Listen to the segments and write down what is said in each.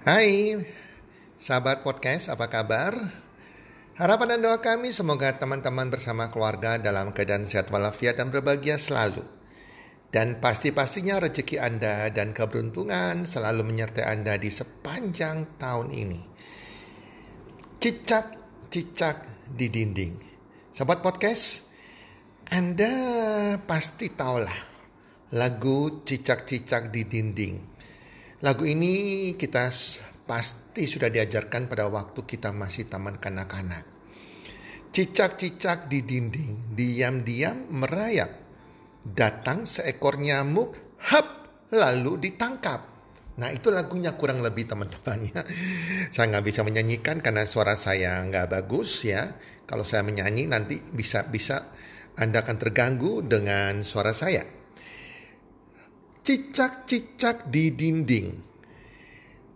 Hai, sahabat podcast, apa kabar? Harapan dan doa kami semoga teman-teman bersama keluarga dalam keadaan sehat walafiat dan berbahagia selalu. Dan pasti-pastinya rezeki Anda dan keberuntungan selalu menyertai Anda di sepanjang tahun ini. Cicak-cicak di dinding. Sahabat podcast, Anda pasti tahulah lagu Cicak-cicak di dinding Lagu ini kita pasti sudah diajarkan pada waktu kita masih taman kanak-kanak. Cicak-cicak di dinding, diam-diam merayap. Datang seekor nyamuk, hap, lalu ditangkap. Nah itu lagunya kurang lebih teman-teman ya. Saya nggak bisa menyanyikan karena suara saya nggak bagus ya. Kalau saya menyanyi nanti bisa bisa Anda akan terganggu dengan suara saya cicak-cicak di dinding.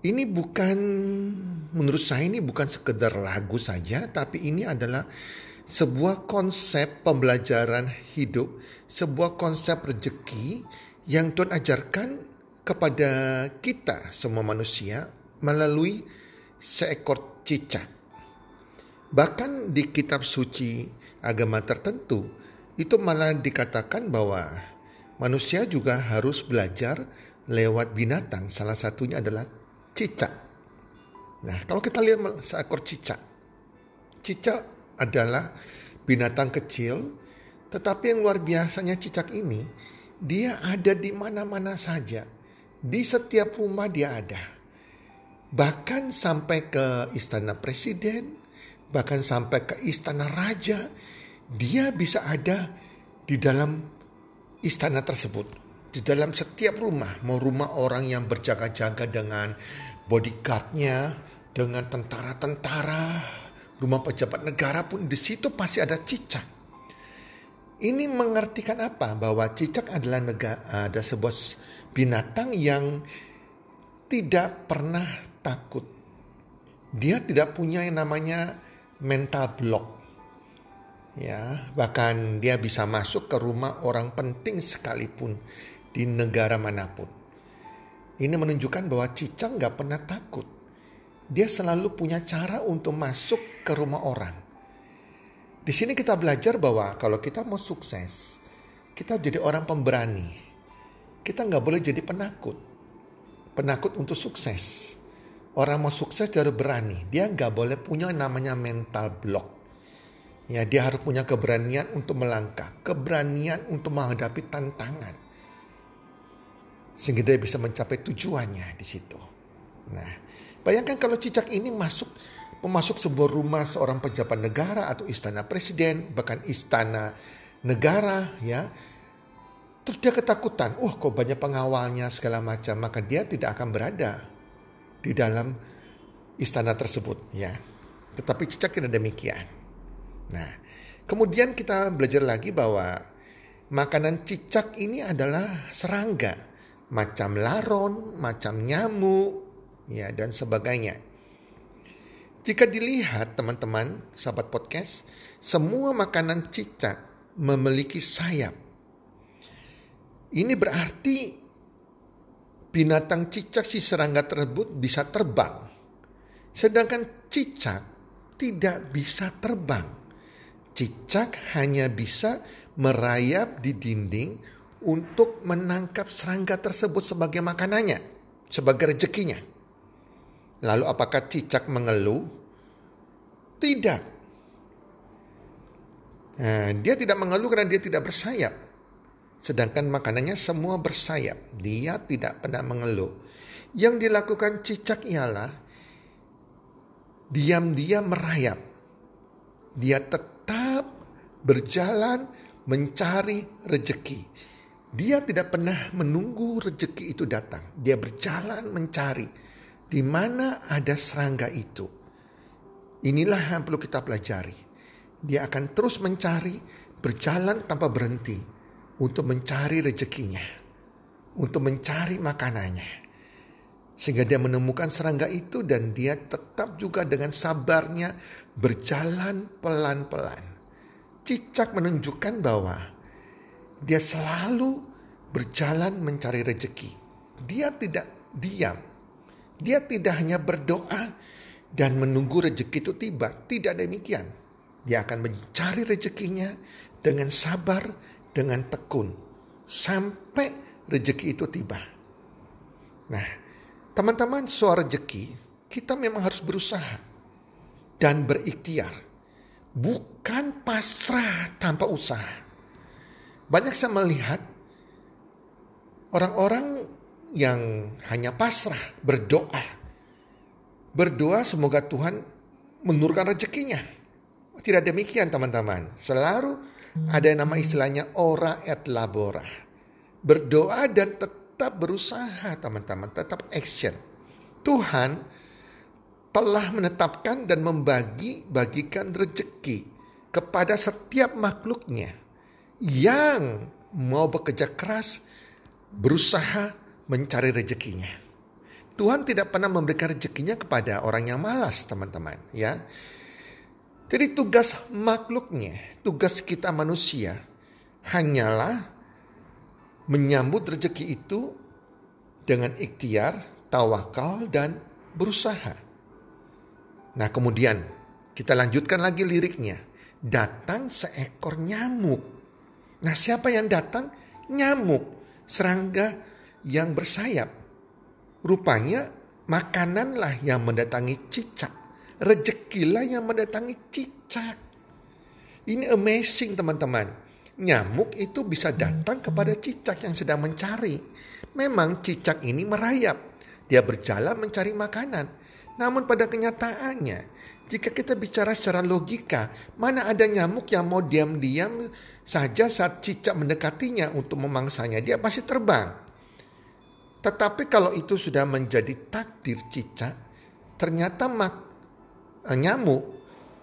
Ini bukan, menurut saya ini bukan sekedar lagu saja, tapi ini adalah sebuah konsep pembelajaran hidup, sebuah konsep rezeki yang Tuhan ajarkan kepada kita semua manusia melalui seekor cicak. Bahkan di kitab suci agama tertentu itu malah dikatakan bahwa Manusia juga harus belajar lewat binatang. Salah satunya adalah cicak. Nah, kalau kita lihat seekor cicak. Cicak adalah binatang kecil, tetapi yang luar biasanya cicak ini, dia ada di mana-mana saja. Di setiap rumah dia ada. Bahkan sampai ke istana presiden, bahkan sampai ke istana raja, dia bisa ada di dalam istana tersebut. Di dalam setiap rumah, mau rumah orang yang berjaga-jaga dengan bodyguardnya, dengan tentara-tentara, rumah pejabat negara pun di situ pasti ada cicak. Ini mengartikan apa? Bahwa cicak adalah negara, ada sebuah binatang yang tidak pernah takut. Dia tidak punya yang namanya mental block ya bahkan dia bisa masuk ke rumah orang penting sekalipun di negara mana pun. Ini menunjukkan bahwa cicak nggak pernah takut. Dia selalu punya cara untuk masuk ke rumah orang. Di sini kita belajar bahwa kalau kita mau sukses, kita jadi orang pemberani. Kita nggak boleh jadi penakut. Penakut untuk sukses. Orang mau sukses dia harus berani. Dia nggak boleh punya namanya mental block Ya, dia harus punya keberanian untuk melangkah, keberanian untuk menghadapi tantangan. Sehingga dia bisa mencapai tujuannya di situ. Nah, bayangkan kalau cicak ini masuk memasuk sebuah rumah seorang pejabat negara atau istana presiden, bahkan istana negara ya. Terus dia ketakutan, wah kok banyak pengawalnya segala macam, maka dia tidak akan berada di dalam istana tersebut ya. Tetapi cicak tidak demikian. Nah, kemudian kita belajar lagi bahwa makanan cicak ini adalah serangga, macam laron, macam nyamuk, ya dan sebagainya. Jika dilihat teman-teman, sahabat podcast, semua makanan cicak memiliki sayap. Ini berarti binatang cicak si serangga tersebut bisa terbang. Sedangkan cicak tidak bisa terbang cicak hanya bisa merayap di dinding untuk menangkap serangga tersebut sebagai makanannya, sebagai rezekinya. Lalu apakah cicak mengeluh? Tidak. Nah, dia tidak mengeluh karena dia tidak bersayap. Sedangkan makanannya semua bersayap. Dia tidak pernah mengeluh. Yang dilakukan cicak ialah diam-diam merayap. Dia tetap berjalan mencari rejeki. Dia tidak pernah menunggu rejeki itu datang. Dia berjalan mencari di mana ada serangga itu. Inilah yang perlu kita pelajari. Dia akan terus mencari, berjalan tanpa berhenti untuk mencari rezekinya, untuk mencari makanannya. Sehingga dia menemukan serangga itu dan dia tetap juga dengan sabarnya berjalan pelan-pelan. Cicak menunjukkan bahwa dia selalu berjalan mencari rejeki. Dia tidak diam. Dia tidak hanya berdoa dan menunggu rezeki itu tiba. Tidak demikian. Dia akan mencari rezekinya dengan sabar, dengan tekun. Sampai rezeki itu tiba. Nah, teman-teman soal rezeki, kita memang harus berusaha dan berikhtiar. Bukan pasrah tanpa usaha. Banyak saya melihat orang-orang yang hanya pasrah, berdoa. Berdoa semoga Tuhan menurunkan rezekinya. Tidak demikian teman-teman. Selalu ada yang nama istilahnya ora et labora. Berdoa dan tetap berusaha teman-teman, tetap action. Tuhan telah menetapkan dan membagi-bagikan rezeki kepada setiap makhluknya yang mau bekerja keras, berusaha mencari rezekinya. Tuhan tidak pernah memberikan rezekinya kepada orang yang malas, teman-teman, ya. Jadi tugas makhluknya, tugas kita manusia hanyalah menyambut rezeki itu dengan ikhtiar, tawakal dan berusaha. Nah, kemudian kita lanjutkan lagi liriknya. Datang seekor nyamuk. Nah, siapa yang datang? Nyamuk, serangga yang bersayap. Rupanya makananlah yang mendatangi cicak. Rezekilah yang mendatangi cicak. Ini amazing teman-teman. Nyamuk itu bisa datang kepada cicak yang sedang mencari. Memang cicak ini merayap. Dia berjalan mencari makanan. Namun pada kenyataannya, jika kita bicara secara logika, mana ada nyamuk yang mau diam-diam saja saat cicak mendekatinya untuk memangsanya, dia pasti terbang. Tetapi kalau itu sudah menjadi takdir cicak, ternyata mak, eh, nyamuk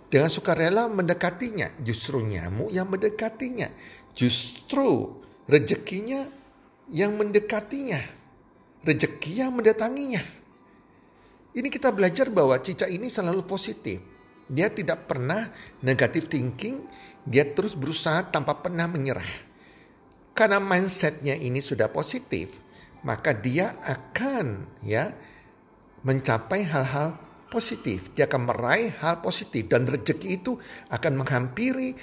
dengan sukarela mendekatinya. Justru nyamuk yang mendekatinya. Justru rezekinya yang mendekatinya. Rezeki yang mendatanginya. Ini kita belajar bahwa cicak ini selalu positif. Dia tidak pernah negatif thinking, dia terus berusaha tanpa pernah menyerah. Karena mindsetnya ini sudah positif, maka dia akan ya mencapai hal-hal positif. Dia akan meraih hal positif dan rezeki itu akan menghampiri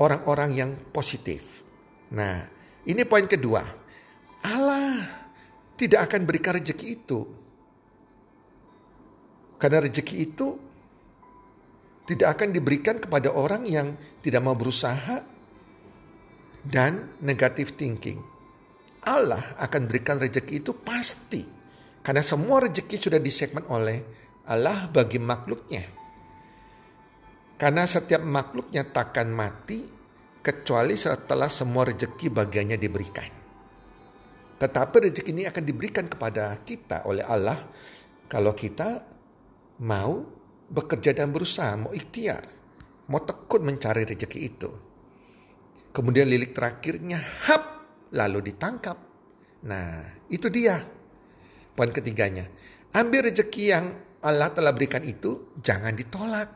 orang-orang yang positif. Nah, ini poin kedua. Allah tidak akan berikan rezeki itu. Karena rezeki itu tidak akan diberikan kepada orang yang tidak mau berusaha dan negatif thinking. Allah akan berikan rezeki itu pasti. Karena semua rezeki sudah disegmen oleh Allah bagi makhluknya. Karena setiap makhluknya takkan mati kecuali setelah semua rezeki bagiannya diberikan. Tetapi rezeki ini akan diberikan kepada kita oleh Allah kalau kita mau bekerja dan berusaha, mau ikhtiar, mau tekun mencari rezeki itu. Kemudian lilik terakhirnya, hap lalu ditangkap. Nah, itu dia. Poin ketiganya, ambil rezeki yang Allah telah berikan itu jangan ditolak.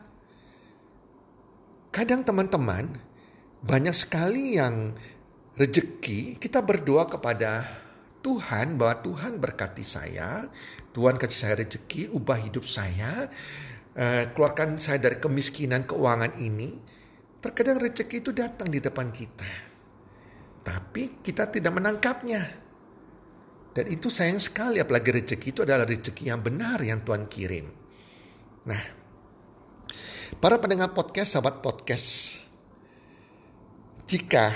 Kadang teman-teman banyak sekali yang rezeki kita berdoa kepada Tuhan bahwa Tuhan berkati saya, Tuhan kasih saya rezeki, ubah hidup saya, uh, keluarkan saya dari kemiskinan keuangan ini. Terkadang rezeki itu datang di depan kita tapi kita tidak menangkapnya. Dan itu sayang sekali apalagi rezeki itu adalah rezeki yang benar yang Tuhan kirim. Nah, para pendengar podcast, sahabat podcast, jika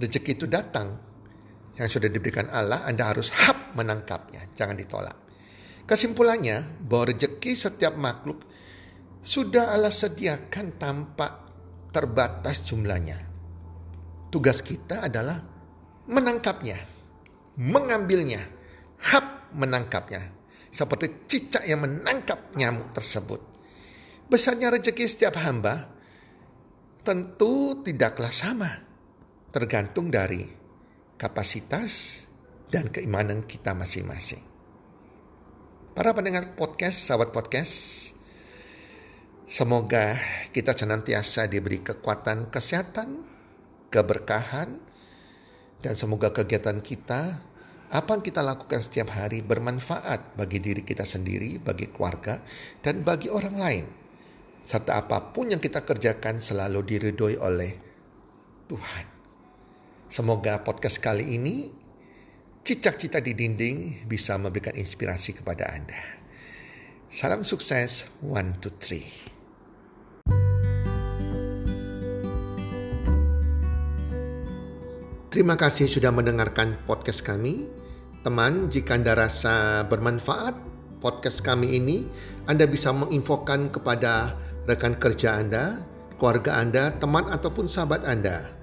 rezeki itu datang yang sudah diberikan Allah, Anda harus hap menangkapnya, jangan ditolak. Kesimpulannya bahwa rezeki setiap makhluk sudah Allah sediakan tanpa terbatas jumlahnya. Tugas kita adalah menangkapnya, mengambilnya, hap menangkapnya. Seperti cicak yang menangkap nyamuk tersebut. Besarnya rezeki setiap hamba tentu tidaklah sama. Tergantung dari kapasitas dan keimanan kita masing-masing. Para pendengar podcast, sahabat podcast, semoga kita senantiasa diberi kekuatan kesehatan, keberkahan, dan semoga kegiatan kita apa yang kita lakukan setiap hari bermanfaat bagi diri kita sendiri, bagi keluarga, dan bagi orang lain. Serta apa pun yang kita kerjakan selalu diridhoi oleh Tuhan. Semoga podcast kali ini cicak-cicak di dinding bisa memberikan inspirasi kepada Anda. Salam sukses, one, two, three. Terima kasih sudah mendengarkan podcast kami. Teman, jika Anda rasa bermanfaat podcast kami ini, Anda bisa menginfokan kepada rekan kerja Anda, keluarga Anda, teman ataupun sahabat Anda.